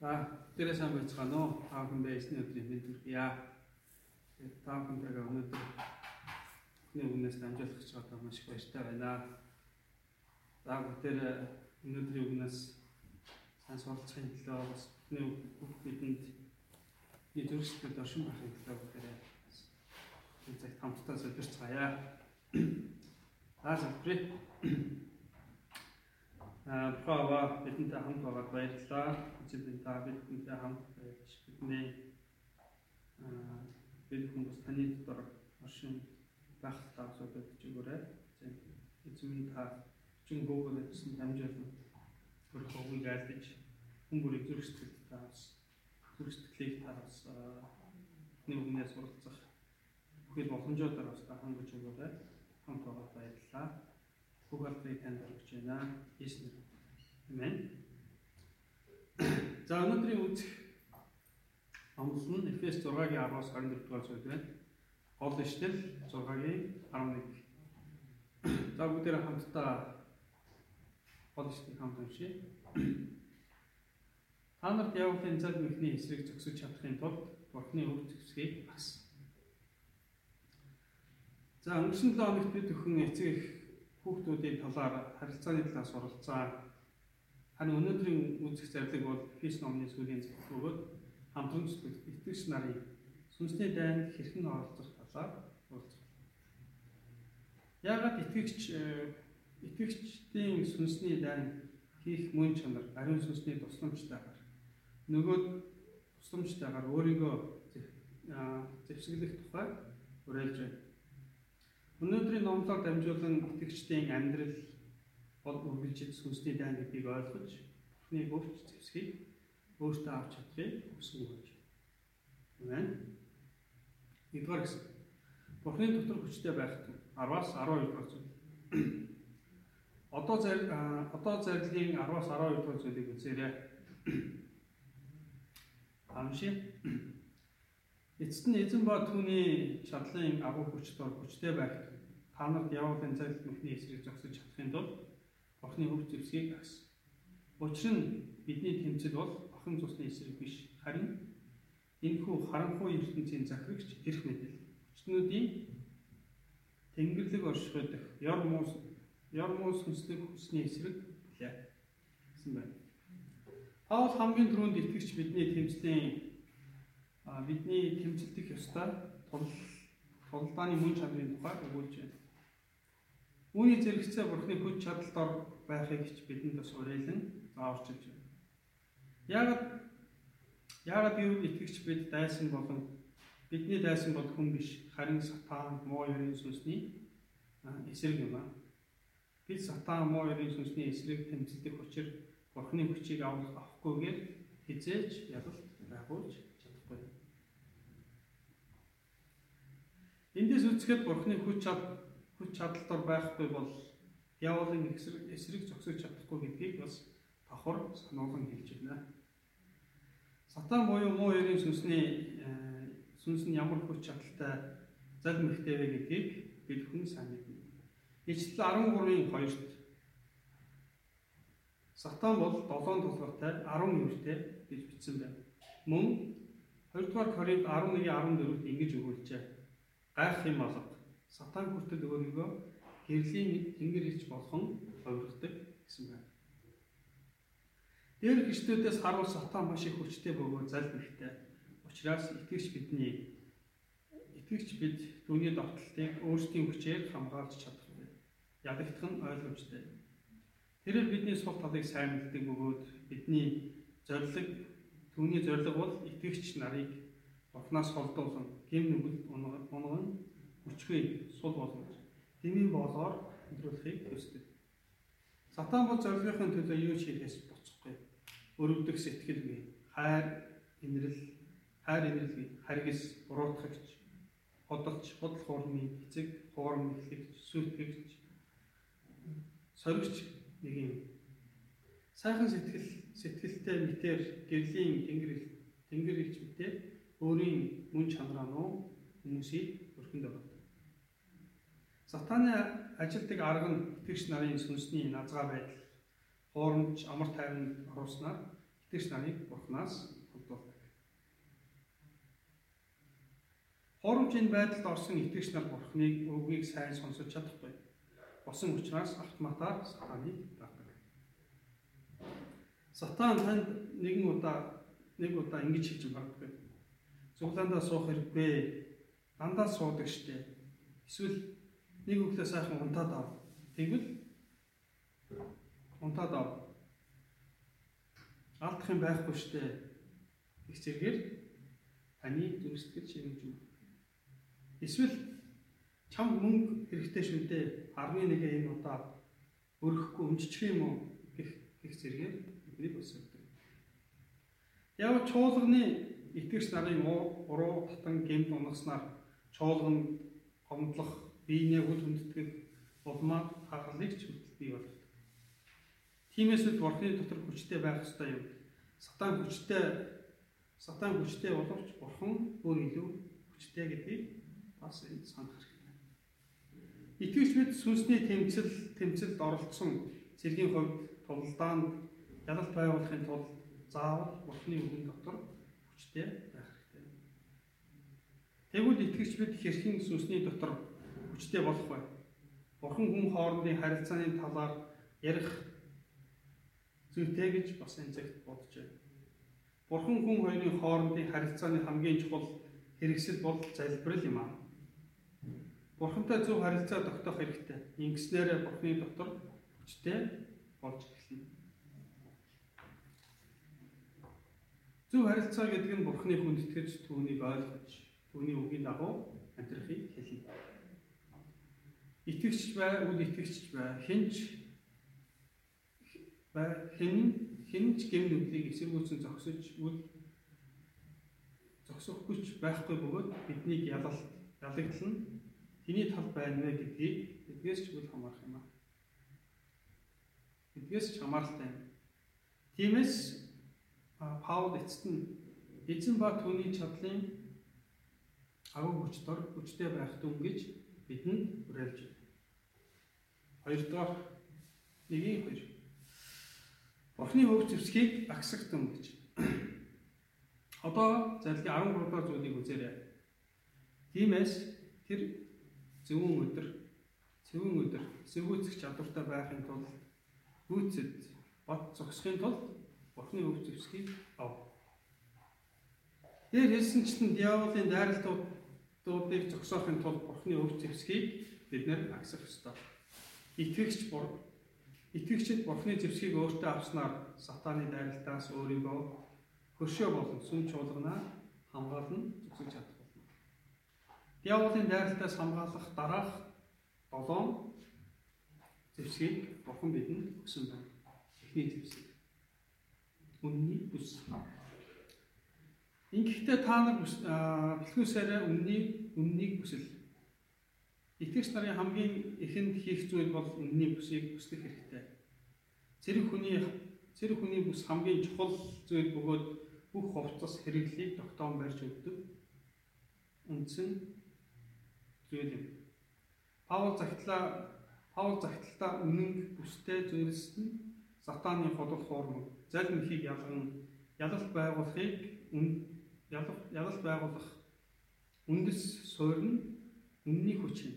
За, тэрэ сайн байцгаана уу? Та бүхэн байсны өдрийн мэнд хүргье. Тэгээд та бүхэнтэйгээ өнөөдөр эхний үгнээс дамжуулах гэж байгаа маш их баяртай байна. За, бүгдээр өнөөдрийн үгнээс сайн суралцахын төлөө бас эхний үг бидэнд нэг төрөсөлтөд оршин байхын төлөө бүгдээр энэ цагт хамтдаа зөвлөрцгаая. За, зөвхөн Права бидэнтэй хамт байгаад баярлалаа. Эцэг та бидэнтэй хамт байж бидний бид хүмүүс таны дотор оршин байх таасууд өгч өгөөрэй. Эзэн та чин гෝгоор гэсэн дамжуулан хөрөх үгийг айлдаж хүн бүрийн зүрх сэтгэл таас зүрх сэтгэлийг таас нэг үгнээс суралцах бүхэл боломжуудаар бас хангаж өгөөрэй. Хамт байгаад баярлалаа бүх алдрыг танд өргөж байна. Есүс Амен. За өнөөдрийн үзэх амлал нь Эфес 6-гийн 10-аас 24 дугаар зүйл байна. Гол ишлэл 6-гийн 11. За бүгдээ хамтдаа гол ишлэлийг хамт уншъя. Та нарт явуулын цаг мэхний эсрэг зөксөж чадахын тулд Бурхны өв зөксгийг бас. За өнгөрсөн 7 хоногт бид өхөн эцэг хүүхдүүдийн талаар харилцааны талаас суралцсан. Харин өнөөдрийн үзэх зарлиг бол Фис номны сүүлийн зөвлөх бөгөөд хамтран зүтгэх итгэгч нарын сүнсний дайнд хэрхэн оролцох талаар уулзах. Яагаад итгэгч э, итгэгчдийн сүнсний дайнд хийх мөн чанар ариун сүнсний тусламжтайгаар нөгөө тусламжтайгаар өөрийгөө зэвсэглэх тухай уриалж байна. Өнөөдрийн номлоор дамжуулан итгэгчдийн амьдрал бол үргэлжид сүнсний дайн гэдгийг ойлгож Бурхны өвч зэвсгийг өөртөө авч чадахыг хүсэн гэж. Амен. Нэгдүгээр гэсэн. Бурхны дотор хүчтэй байх тун 10-аас 12 дугаар зүйл. Одоо зэрэг одоо зэрэглэгийн 10-аас 12 дугаар зүйлийг үзээрэй. Амши. Эцэст нь эзэн ба түүний чадлын агуу хүч дор хүчтэй байх та нарт явуулын цагт мөхний эсрэг зогсож Бурхны хөв зэвсгийг агс. Учир нь бидний тэмцэл бол охин цусны эсрэг биш харин энэхүү харанхуй ертөнцийн захирагч эрх мэдэл. Өчнүүдийн тэнгэрлэг оршихуй дэх ёр муус ёр муус хүслэг хүсний эсрэг билээ гэсэн байна. Паул хамгийн түрүүнд итгэгч бидний тэмцлийн бидний тэмцэлдэх ёстой тул тулдааны мөн чанарын тухай өгүүлж байна. Үүний зэрэгцээ Бурхны хүч чадалд ор байхыг ч бидэнд бас уриалан зааварчилж байна. Яагаад яагаад юу итгэгч бид дайсан болон бидний дайсан бол хүн биш харин сатан муу ёрийн сүнсний эсрэг юм аа. Бид сатан муу ёрийн сүнсний эсрэг тэмцэлдэх учир Бурхны хүчийг авахгүйгээр хизээж ялалт байгуулж чадахгүй. Эндээс үзэхэд Бурхны хүч чад хүч чадалтаар байхгүй бол явуулын эсрэг эсрэг зогсож чадахгүй гэдгийг бас давхар сануулсан хэлж байна. Сатан буюу муу ярийн сүнсний э, сүнс нь ямар хүч чадалтай залмихтэй вэ гэдгийг бид хүн сайн мэднэ. Ичлэл 13-ын 2-т Сатан бол 7 толгойтой 10 нүртэй гэж бичсэн байна. Мөн 2 дугаар Коринт 11-14-т ингэж өгүүлжээ. Гайх юм алга Сатан хүртэл өөрийгөө гэрлийн тэнгэр ирж болгон хувиргадаг гэсэн байна. Дээр гişтүүдээс харуул сатан маш их хүчтэй бөгөө залбирхтэй. Учираас итгэгч бидний итгэгч бид түүний довтлыг өөрсдийн хүчээр хамгаалж чадахгүй. Ядагдах нь ойлгомжтой. Тэрээр бидний сул талыг сайн мэддэг бөгөөд бидний зориг түүний зориг бол итгэгч нарыг Бурхнаас холдуулсан гэм нүгэл унган өчгөө сул болгож дэмий болоор өндрүүлэхийг хүсдэг. Сатан бол зорилгын төлөө юу ч хийхээс боцохгүй. Өрөвдөх сэтгэлгүй, хайр, инрэл, хайр инрэлгүй, харгис, буруутгагч, бодолч, бодол хуурмын эцэг, хуурм эхлэгч, сүйтгэгч, соригч нэг юм. Сайхан сэтгэл, сэтгэлтэй мэтэр гэрлийн тэнгэр тэнгэр илч мэтэр өөрийн мөн чанараа нуу хүмүүсийг өрхөнд байгаа. Сатаны ажилтг арга нь итгэгч нарын сүнсний назгаа байдал, хуурамч, амар тайван оруулснаар итгэж нарыг Бурханаас холдуулдаг. Хоромжийн байдалд орсон итгэж нар Бурханыг үгийг сайн сонсож чадахгүй. Босон учраас автоматар сатаныг дагдаг. Сатан танд нэгэн удаа нэг удаа ингэж хэлж магадгүй. Цуглаандаа суух хэрэггүй. Дандаа суудаг штеп. Эсвэл нэг өглөө сайхан унтаад ав. Тэгвэл унтаад ав. Алдах юм байхгүй штэ. Их зэргээр таны зүрстгэл ширэмж юм. Эсвэл чам мөнгө хэрэгтэй шүү дээ. 11 энэ удаа өрөхгүй өмжчих юм уу гэх гэх зэргээр бидний босогддог. Яг чуулганы итгэгч нарын уруу татан гэмт унаснаар чуулган гомдлох, биенээ хүл хүндэтгэх улмаа хагалыг ч хөдөл бий болгодог. Тиймээс л бурхны дотор хүчтэй байх ёстой юм. Сатан хүчтэй сатан хүчтэй боловч бурхан бүр илүү хүчтэй гэдгийг бас энэ санах хэрэгтэй. Итгэвч бид сүнсний тэмцэл тэмцэлд оролцсон цэргийн хувьд тулдаанд ялалт байгуулахын тулд заавал бурхны үгэн дотор хүчтэй. Тэгвэл итгэвч бид хэрхэн сүнсний дотор хүчтэй болох вэ? Бурхан хүн хоорондын харилцааны талаар ярих зүйтэй гэж бас энэ цагт бодож байна. Бурхан хүн хоёрын хоорондын харилцааны хамгийн чухал хэрэгсэл бол залбирал юм аа. Бурхантай зөв харилцаа тогтоох хэрэгтэй. Ингэснээр Бурханы дотор хүчтэй болж эхэлнэ. Зөв харилцаа гэдэг нь Бурханы хүндэтгэж түүнийг ойлгож, түүний үгийн дагуу амьдрахыг хэлнэ. Итгэгч бай, үл итгэгч бай, хинч хэн хэн ч гэм нүглийг эсэргүүцэн зогсож үл зогсохгүйч байхгүй бөгөөд биднийг ялал ялагдлан тэний тал байна вэ гэдгийг эдгээс ч үл хамаарах юм аа. Эдгээс ч хамааралтай юм. Тиймээс Паул эцэст нь эзэн ба түүний чадлын агуу хүч дор хүчтэй байх дүн гэж бидэнд уриалж байна. Хоёрдугаар нэгийн хоёр Бурхны хөв зэвсгийг агсагтан гэж. Одоо залгийн 13 дугаар зүйлийг үзээрэй. Тиймээс тэр зөвүүн өдөр зөвүүн өдөр эсэргүүцэх чадвартай байхын тулд гүйцэд бод зогсохын тулд Бурхны хөв зэвсгийг ав. Тэр хэлсэнчлэн диаволын дайралтуудыг зогсоохын тулд Бурхны хөв зэвсгийг бид нэр агсах ёстой. Итгэгч бур Итгэгчид Бурхны зэвсгийг өөртөө авснаар сатааны дайралтаас өөрийгөө хөршөө болон сүм чуулганаа хамгаална зогсож чадах болно. Диаволын дайралтаас хамгаалах дараах долоон зэвсгийг Бурхан бидэнд өгсөн байна. Эхний зэвсэг. Үнний бүс. Ингэхдээ та нар бэлгүүсээрээ үнний үннийг бүсэл Итгэгч нарын хамгийн ихэнд хийх зүйл бол үнний бүсийг бүслэх хэрэгтэй. Цэрэг хүний цэрэг хүний бүс хамгийн чухал зүйл бөгөөд бүх хувцас хэрэглийг тогтоон барьж өгдөг үндсэн зүйл юм. Паул загтлаа Паул загталтаа үнэн бүстэй зүйлсэнд сатааны холбох форм залим ихийг ялган ялалт байгуулахыг ялалт байгуулах үндэс суурь нь үнний хүч юм.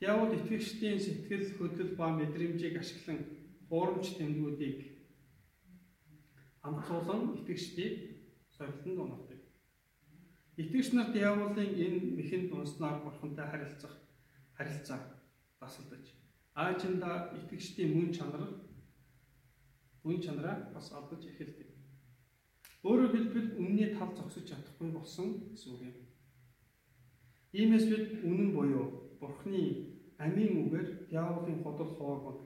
Диавол итгэгчдийн сэтгэл хөдлөл ба мэдрэмжийг ашиглан хуурамч тэмдгүүдийг амцуулан итгэгчдийг сорилтонд унгадаг. Итгэгч нар диаволын энэ мэхэнд унснаар бурхантай харилцах харилцаа дасалдаж аажинда итгэгчдийн мөн чанар мөн чанараа бас алдаж эхэлдэг. Өөрөөр хэлбэл үнний тал зогсож чадахгүй болсон гэсэн үг юм. Иймээс бид үнэн буюу Бурхны амийн үгээр диаволын ходол хоормог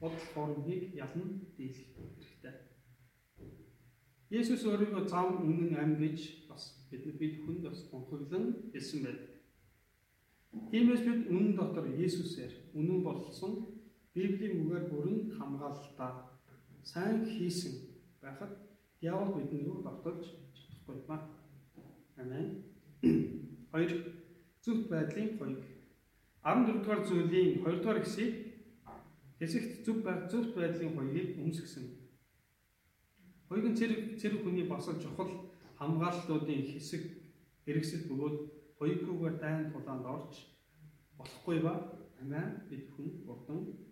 бодол хоормыг ялан дийлэх хэрэгтэй. Есүс өөрийгөө зам үнэн ам гэж бас бид бид хүнд бас тунхаглан хэлсэн байдаг. Тиймээс бид үнэн дотор Есүсээр үнэн болсон Библийн үгээр бүрэн хамгаалалтаа сайн хийсэн байхад диавол бидний рүү давталж чадахгүй аа. Амен. Хоёр зөвхт байдлын хоёрыг 14 дугаар зүйлийн 2 дугаар хэсгийг хэсэгт зөв зөвхт байдлын хоёрыг өмсгсөн. Хоёрын цэрэг цэрэг хүний босол чухал хамгааллуудын хэсэг хэрэгсэл бөгөөд хоёргүйгээр дайн тулаанд орж болохгүй ба амиа бид хүн урдан алдах болно.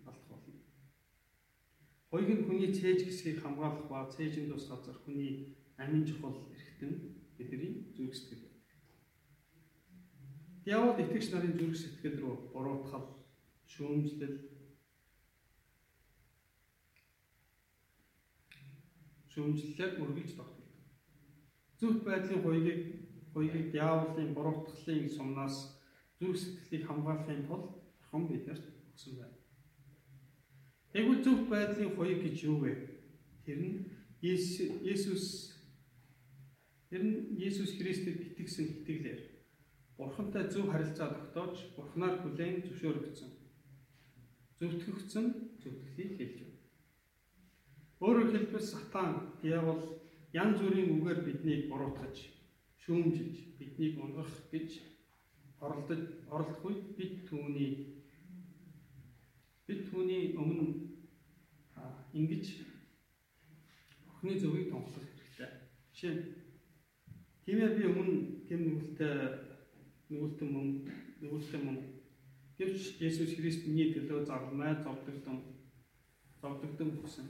Хоёрыг нь хүний цээж хэсгийг хамгаалах ба цээжин тус газар хүний амин чухал эрхтэн бидний зүрх сэтгэл. Диавол итгэгч нарын зүрх сэтгэл рүү буруутгал, шүүмжлэл, шүүмжлэлээр үргэлж тогтдог. Зөвхт байдлын хоёрыг хоёрыг диаволын буруутгалын сумнаас зүрх сэтгэлийг хамгаалахын тулд хон биднэрт өгсөн байна. Тэгвэл зөвхт байдлын хоёрыг гэж юу вэ? Тэр нь Есүс тэр нь Есүс Христэд итгэсэн итгэлээр Бурхантай зөв харилцаа тогтоож Бурханаар хүлээн зөвшөөрөгдсөн. Зөвтгөгдсөн зөвтгөлийг хэлж байна. Өөрөөр хэлбэл сатан, диавол янз бүрийн үгээр биднийг буруутгаж, шүүмжилж, биднийг унгах гэж оролдож оролдох үед бид түүний бид түүний өмнө ингэж охины зөвийг томслох хэрэгтэй. Жишээ нь тиймээ би өмнө гэм нүгэлтэй нүгэлтэн мөн нүгэлтэн мөн гэвч Есүс Христний төлөө зарламай зовдогдсон зовдогдсон гэсэн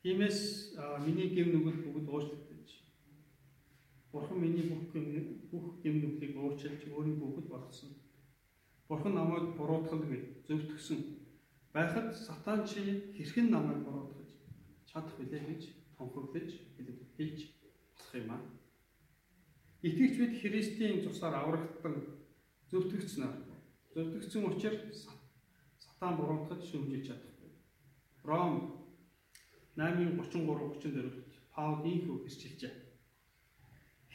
Тиймээс миний гэм нүгэл бүгд уучлагдаж Бурхан миний бүх бүх гэм нүглийг уучлж өөрийн бүгд болгосон. Бурхан намайг буруутгал гэж зөвтгсөн. Байхад сатан чи хэрхэн намайг буруутгаж чадах вүлээ гэж тунхаглаж хэлж болох юм аа. Итгэвч бид Христийн цусаар аврагдсан зөвтгөгцнөр зөвтгөгцөн учраас сатан буруутгаж шүмжилж чадахгүй. Ром 8:33-34-т Паул ийхүү хэрчилжээ.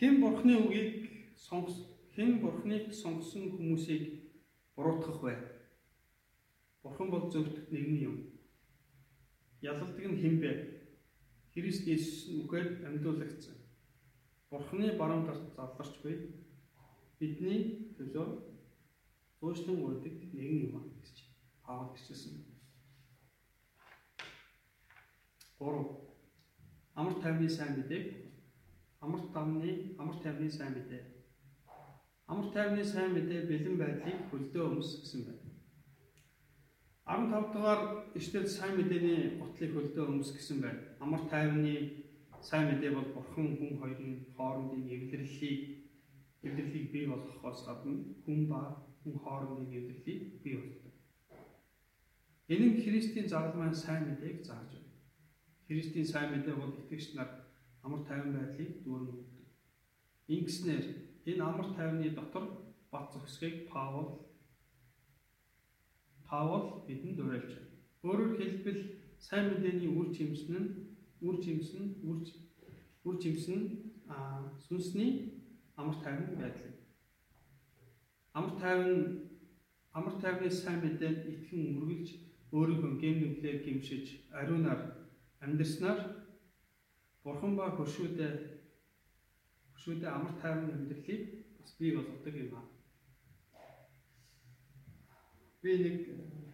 Хэн бурхны үгийг сонгос хэн бурхныг сонгосон хүмүүсийг буруутгах вэ? Бурхан бол зөвхт нэгэн юм. Ялалдаг нь хэн бэ? Христ Иесус үгээр амьдуулагдсан. Бурхны баруун талд залдарч буй бидний төлөө зуушлан үрдэг нэгэн юм гэж Паул хэлсэн. 3. Амар тайвны сайн мэдээг амар тамны амар тайвны сайн мэдээ. Амар тайвны сайн мэдээ бэлэн байдлыг хөлдөө өмс гэсэн байна. 15 дугаар ишлэл сайн мэдээний гутлыг хөлдөө өмс гэсэн байна. Амар тайвны сайн мэдээ бол бурхан хүн хоёрын хоорондын эвлэрлийг эвлэрлийг бий болгохоос гадна хүн ба хүн хоорондын эвлэрлийг бий болгодог. Энэ нь Христийн загалмайн сайн мэдээг зааж байна. Христийн сайн мэдээ бол итгэгч нар амар тайван байдлыг дүүрэн өгдөг. Ингэснээр энэ амар тайвны дотор бат зохисхийг Паул Паул бидэнд уриалж байна. Өөрөөр хэлбэл сайн мэдээний үр жимсэн нь үр жимсэн үр үр жимсэн а сүнсний амар тайван байдал. Амар тайван амар тайвны сайн мэдээнд итгэн үргэлж өөрийнхөө гэм нүглээр гимшиж ариунаар амьдрснаар бурхан ба хөршүүдээ хөршүүдээ амар тайван амьдралыг бас бий болгодог юм аа. Би нэг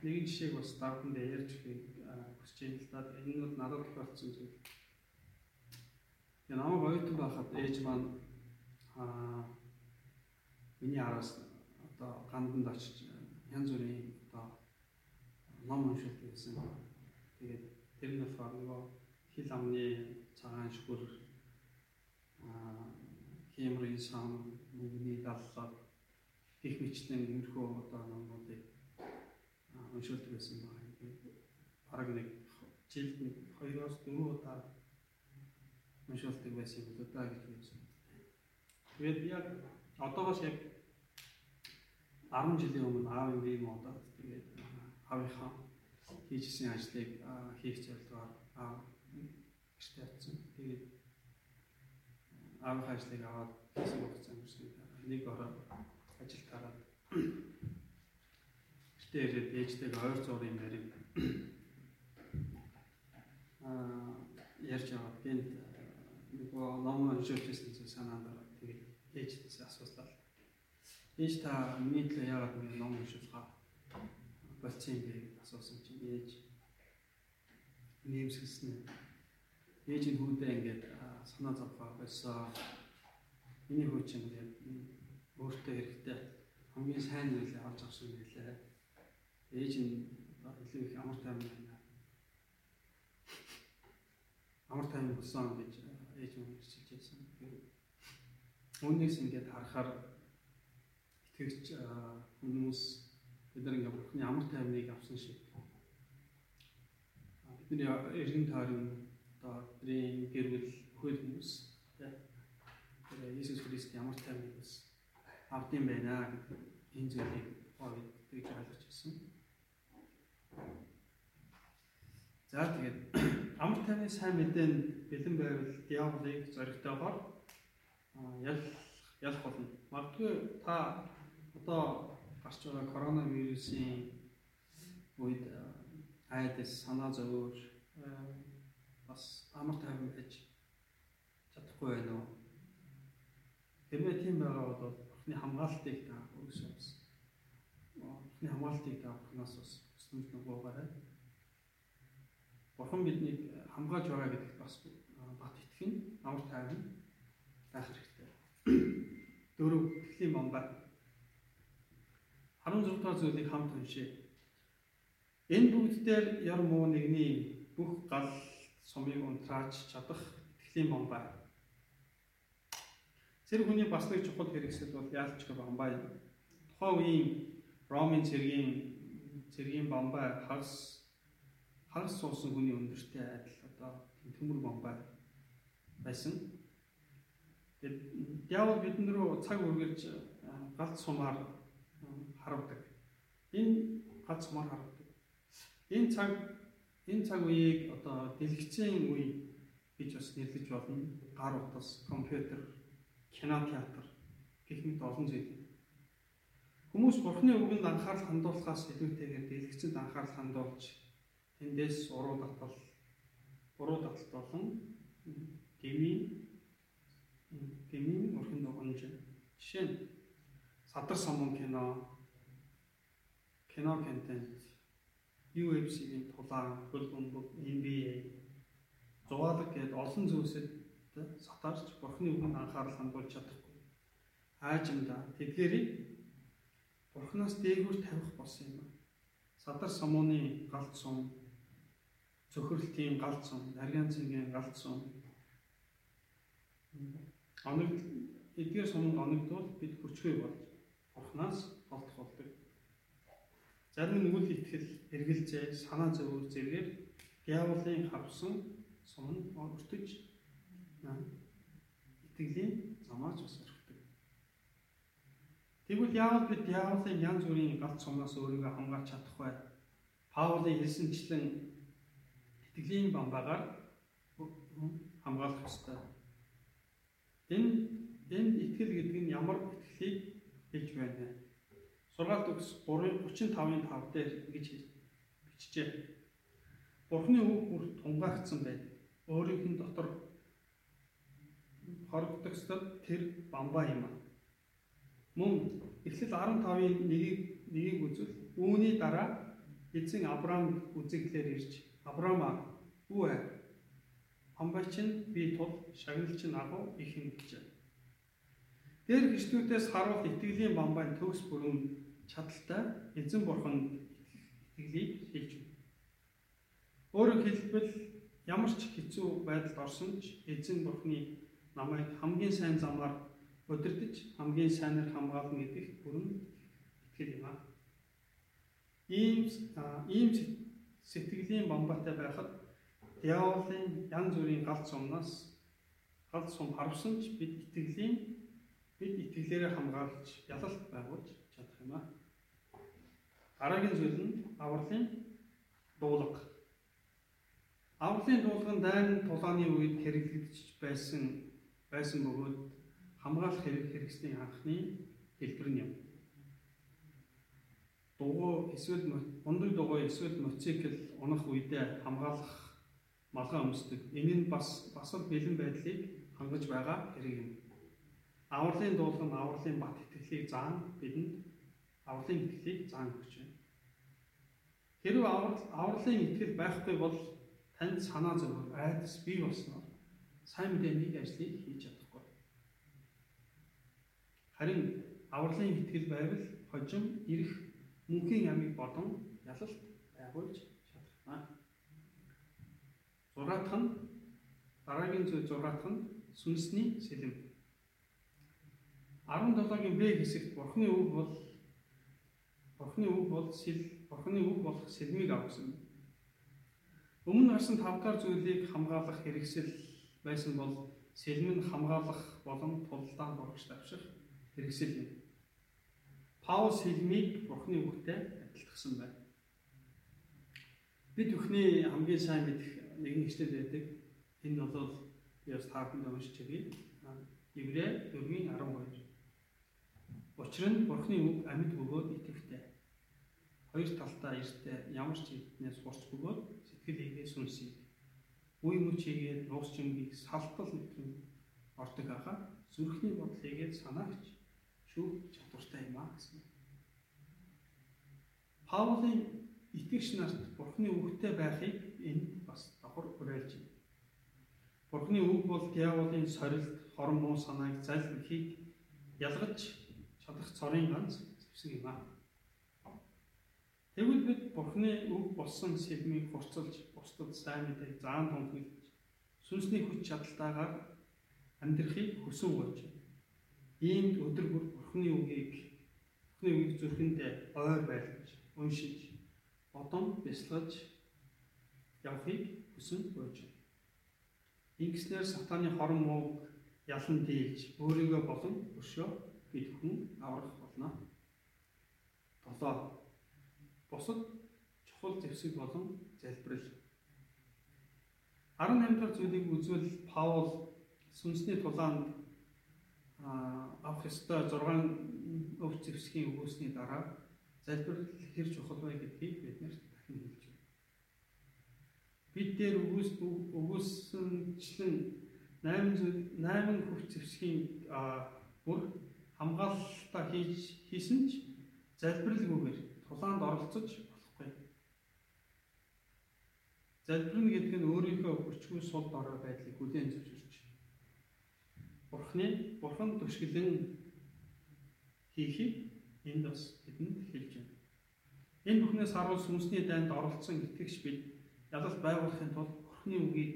нэгэн жишээг бас давханд ярьж хүсэж байна л да. Энэ бол надад тохиолдсон зүйл. Яг намайг оюутан байхад ээж маань аа миний араас одоо ганданд очиж янз бүрийн одоо ном уншилт гэсэн. Тэгээд Тэр нь болохоор нөгөө хил амны цагаан шүгүр аа хэмрийн сан мөнгөний даллаг гих мэтлэн иймэрхүү одоо номнуудыг уншуулдаг байсан байна. Бараг нэг жилд нэг 2-оос 4 удаа уншуулдаг байсан юм л да гэж үзсэн. Тэгээд яг одоогоос яг 10 жилийн өмнө аав ийм удаад тэгээд аавынхаа хийжсэн ажлыг хийх зорилгоор аав гэртээ атсан. Тэгээд аавын ажлыг аваад хийсэн хугацаа өнгөрсөн. Нэг ороо ажил тараад гэртээ ирээд ээжтэйг ойр юм ярив. Аа ярьж аваад гэнт нөгөө ном уншижсэн зүйл санаанд ороод тэгээд ээжтээс асуусан. Ээж та миний төлөө яагаад нэг ном уншуулгаа болцсон юм бэ асуусан чинь ээж нэмсгэлсэн. ээж нь хүүдээ ингээд санаа зовхоо байсан. Миний хүү чинь ингээд өөртөө хэрэгтэй хамгийн сайн зүйлээ авч авсан байлаа. Ээж нь илүү их амар тайван байна. Амар тайван болсон гэж ээж нь хэлж байсан. Үүнээс ингээд харахаар итгэгч хүмүүс бид нар ингээд бурхны амар тайвныг авсан шиг бидний эргэн тойрон одоо бидний гэр бүл хөл хүмүүс тэгээ Иесус Христ ямар тайвныг бас авдсан байна гэдэг энэ зүйлийг Паул тэгж ойлгож ирсэн. За тэгээд амар тайвны сайн мэдээнд бэлэн байвал диаволыг зоригтойгоор ял ялах болно. Магадгүй та одоо гарч байгаа коронавирусын үед айдас санаа зовөр бас амар тайван байж чадахгүй байна уу? Хэрвээ тийм байгаа бол бурхны хамгаалтыг та бас бурхны хамгаалтыг та бурхнаас өснөж нөгөөгаарай. Бурхан биднийг хамгаалж байгаа гэдэгт бас бат итгэн амар тайван байх хэрэгтэй. Дөрөв тэхлийн бомбаа 16 дугаар зүйлийг хамт уншъя. Энэ бүгд дээр яр муу нэгний бүх гал сумыг унтрааж чадах итгэлийн бомбаа. Зэрэг хүний бас нэг чухал хэрэгсэл бол яалч юм. Тухайн үеийн Ромын цэргийн цэргийн бомбаа хагас хагас суусан хүний өндөртэй адил одоо төмөр бомбаа байсан. Тэгээд диавол бидэн рүү цаг үргэлж галт сумаар харавдаг. Энэ галт сумаар харавдаг Энэ цаг энэ цаг үеийг одоо дэлгэцийн үе гэж бас нэрлэж болно. Гар утас, компьютер, кино театр гэх мэт олон зүйл. Хүмүүс Бурхны үгэнд анхаарал хандуулахаас илүүтэйгээр дэлгэцэнд анхаарал хандуулж эндээс уруу татал, уруу таталт болон гмийн гмийн өрхөн дугуйж жишээ нь садар самун кино, кино контент UFC-ийн тулаан, хөл бөмбөг, NBA, зугаалга гээд олон зүйлсэд сатаарч Бурхны үгэнд анхаарал хандуулж чадахгүй. Аажимда тэдгэрийг Бурханаас дээгүүр тавих болсон юм. Садар самууны галт сум, цөхрөлтийн галт сум, нарийн цэнгийн галт сум. Оног эдгээр сумд оногдвол бид хүчгүй болж Бурханаас олдох болдог. Зарим үл итгэл, эргэлзээ, санаа зовөр зэргээр диаволын хавсан сум өртөж итгэлийн замаач өртөг. Тэгвэл яавал бид диаволын янз бүрийн галт сумнаас өөрийгөө хамгаалж чадах вэ? Паулын хэлсэнчлэн итгэлийн бамбагаар хамгаалах ёстой. Энэ энэ итгэл гэдэг нь ямар итгэлийг хэлж байна? Сургаалт өгс 3:35-ын 5 дээр ингэж бичжээ. Бурхны үг бүр тунгаагдсан байд. Өөрийнх нь дотор хорогдогсод тэр бамбаа юм а. Мөн Эхлэл 15-ын 1-ийг нэгийг үзвэл үүний дараа эзэн Авраам үзэгдлэр ирж Авраамаа үе хамбай чинь би тул шагнал чинь агуу их юм гэж. Тэр гişтүүдээс харуул итгэлийн бамбайн төгс бүрэн чадaltaй эзэн бурханд итгэлийг хэлж байна. Өөрөөр хэлбэл ямар ч хэцүү байдалд орсон ч эзэн бурхны намайг хамгийн сайн замаар удирдах хамгийн сайнаар хамгаална гэдэгт бүрэн итгэл юм аа. Ийм ийм сэтгэлийн бомбатай байхад диаволын янз бүрийн галт сумнаас галт сум харвсан ч бид итгэлийн бид итгэлээрээ хамгаалж ялалт байгуулж чадах юм аа. Дараагийн зүйл нь авралын дуулга. Авралын дуулга нь дайн тулааны үед хэрэглэгдэж байсан байсан бөгөөд хамгаалах хэрэг хэрэгслийн анхны хэлбэр нь юм. Дугуй эсвэл ундаг дугуй эсвэл мотоцикл унах үедээ хамгаалах малгай өмсдөг. Энэ нь бас бас л бэлэн байдлыг хангаж байгаа хэрэг юм. Авралын дуулга нь авралын бат итгэлийг заан бидэнд авралын итгэлийг заан өгч байна. Аврал авралын итгэл байхгүй бол танд санаа зовөр айдас бий болсноор сайн мэдээний ажлыг хийж чадахгүй. Харин авралын итгэл байвал хожим ирэх мөнхийн амийг бодон ялалт байгуулж чадна. Зураатх нь дараагийн зүйл зураатх нь сүнсний сэлэм. 17-гийн Б хэсэгт Бурхны үг бол Бурхны үг бол сэл Бурхны үг болох сэлмийг авсан. Өмнө гарсан тав дахь зүйлийг хамгаалах хэрэгсэл байсан бол сэлмэн хамгаалах болон тулдаан дурагч тавших хэрэгсэл юм. Паул сэлмийг Бурхны үгтэй адилтгсан байна. Бид бүхний хамгийн сайн мэдэх нэгэн хэсэг байдаг. Энэ бол би бас тааханд уншиж өгье. Еврэ 4:12. Учир нь Бурхны үг амьд бөгөөд итгэвтэй. Хоёр талтай эртээ ямар ч хэднээс хурц бөгөөд сэтгэл хийгээ сүнсийг үе мөч хийгээд нуус чимгийг салтал нэтрэн ордог хаа зүрхний бодлыгээд санаагч шүүх чадвартай юм аа гэсэн. Паулийн итгэгч нарт Бурхны үгтэй байхыг энэ бас давхар уриалж байна. Бурхны үг бол диаволын сорилт, хорон муу санааг залхихийг ялгаж чадах цорын ганц зэвсэг юм аа. Тэгвэл бид Бурхны үг болсон сэлмийг хурцлж, бусдад сайн мэдээг заан тунхаглаж, сүнсний хүч чадалтайгаар амьдрахыг хүсэн болж. Иймд өдөр бүр Бурхны үгийг Бурхны үгийг зүрхэндээ ойр байлгаж, уншиж, бодон бясалгаж явахыг хүсэн болж байна. Ингэснээр сатаны хорон мууг ялан дийлж, өөрийгөө болон өшөө бид хүн аврах болно. 7 бусад чухал зэвсэг болон залбирал. 18 дахь зүйлийг үзвэл Паул сүнсний тулаанд авах ёстой 6 өв зэвсгийн өгөөсний дараа залбирал хэр чухал вэ гэдгийг биднэрт дахин хэлж байна. Бид дээр өгөөс өгөөсөнчлэн 8 зүйл 8 хөв зэвсгийн бүр хамгаалалтаа хийж хийсэн ч залбиралгүйгээр тулаанд оролцож болохгүй. Залбирна гэдэг нь өөрийнхөө хүчгүй сул дорой байдлыг хүлээн зөвшөөрч. Бурхны бурхан төшгөлөн хийхийг энд бас бидэнд хэлж байна. Энэ бүхнээс харуул сүнсний дайнд оролцсон итгэгч бид ялалт байгуулахын тулд Бурхны үгийг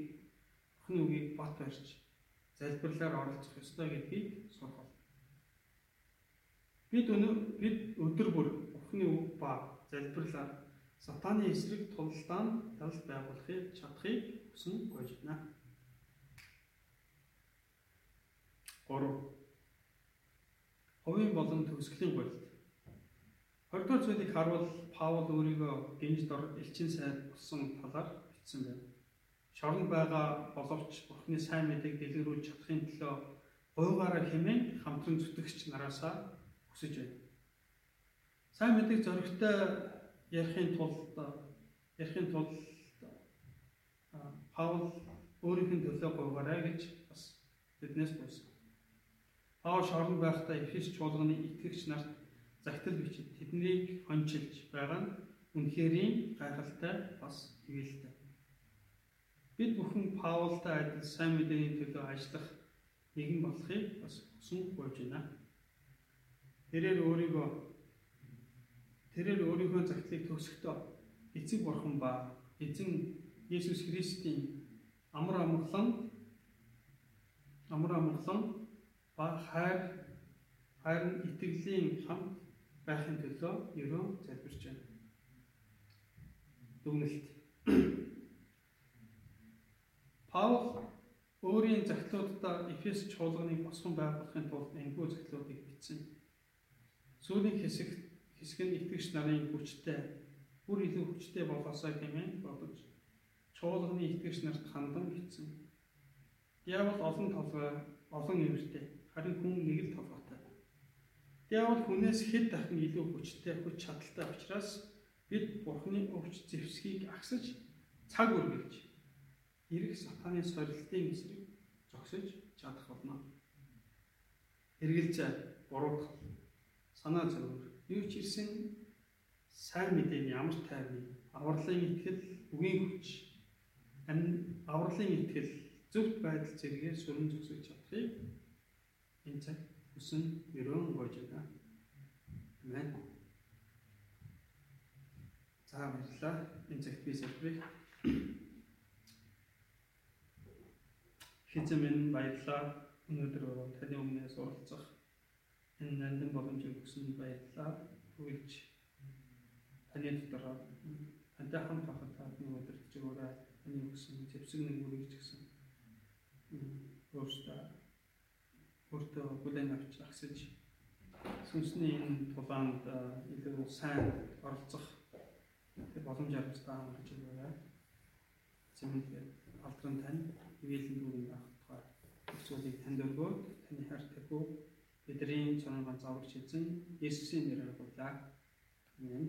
Бурхны үгийг бат барьж залбирлаар оролцох ёстой гэдгийг сургал. Бид өнөө бид өдөр бүр Бурхны үг ба залбирлаар сатаны эсрэг тулалдаан ялалт байгуулахыг чадахыг хүсэн гойж байна. 3. Хувийн болон төгсгөлийн гуйлт. 20 дугаар зүйлийг харуул Паул өөрийгөө гинж дор элчин сайд болсон талаар бичсэн байна. Шоронд байгаа боловч Бурхны сайн мэдээг дэлгэрүүлж чадахын төлөө гуйгаараа хэмээн хамтран зүтгэгч нараасаа хүсэж байна. Сайн мэдээг зоригтой ярихын тулд ярихын тулд Паул өөрийнх нь төлөө гуйгаарай гэж бас биднээс гуйсан. Паул шоронд байхдаа Эфес чуулганы итгэгч нарт загтал бичиж тэднийг хончилж байгаа нь үнэхэрийн гайхалтай бас ивэлтэй. Бид бүхэн Паултай адил сайн мэдээний төлөө ажиллах нэгэн болохыг бас хүсэн гуйж байна. Тэрээр өөрийгөө Тэрээр өөрийнхөө загтлыг төгсөхдөө эцэг бурхан ба эзэн Есүс Христийн амар амгалан амар амгалан ба хайр хайр итгэлийн хамт байхын төлөө ерөө залбирч байна. Дүгнэлт. Паул өөрийн загтлуудаа Эфес чуулганы босгон байгуулахын тулд энэхүү загтлуудыг бичсэн. Сүүлийн хэсэгт хэсэг нь итгэгч нарын хүчтэй бүр илүү хүчтэй болоосоо хэмээн бодож чуулганы итгэгч нарт хандан бичсэн. Диавол олон толгой, олон эвэртэй, харин хүн нэг л толгойтой. Диавол хүнээс хэд дахин илүү хүчтэй, хүч чадалтай учраас бид Бурхны өвч зэвсгийг агсаж цаг үргэлж эрэх сатаны сорилтын эсрэг зогсож чадах болно. Хэргэлж буруудах, санаа зовөр юу ч ирсэн сайн мэдээний ямар тайвны авралын итгэл үгийн хүч авралын итгэл зөвхт байдал зэрэгээр сүрэн зогсож чадахыг энэ цаг хүсэн өрөөн гойж байна. Амен. За баярлалаа. Энэ цагт би сэлбэрийг Хизэмэн баярлалаа. Өнөөдөр таны өмнөөс уулзах энэ нандин боломжийг өгсөн баярлалаа. Үргэлж таны дотор тантай хамт байхад таны өдөртж өгөөрэй. Таны өгсөн зэвсэг нэгүрийг ч гэсэн өөртөө өөртөө бүлээн авч агсаж сүнсний энэ тулаанд илүү сайн оролцох боломж авчтаа гэж өгөөрэй. Зэмэл алдрын тань ивэлэн дүүрэн тухай зүйлийг танд өргөөд таны хайртайгүй бидний цоногоо зааварч эзэн Есүсийн нэрээр гуйлаа. Амен.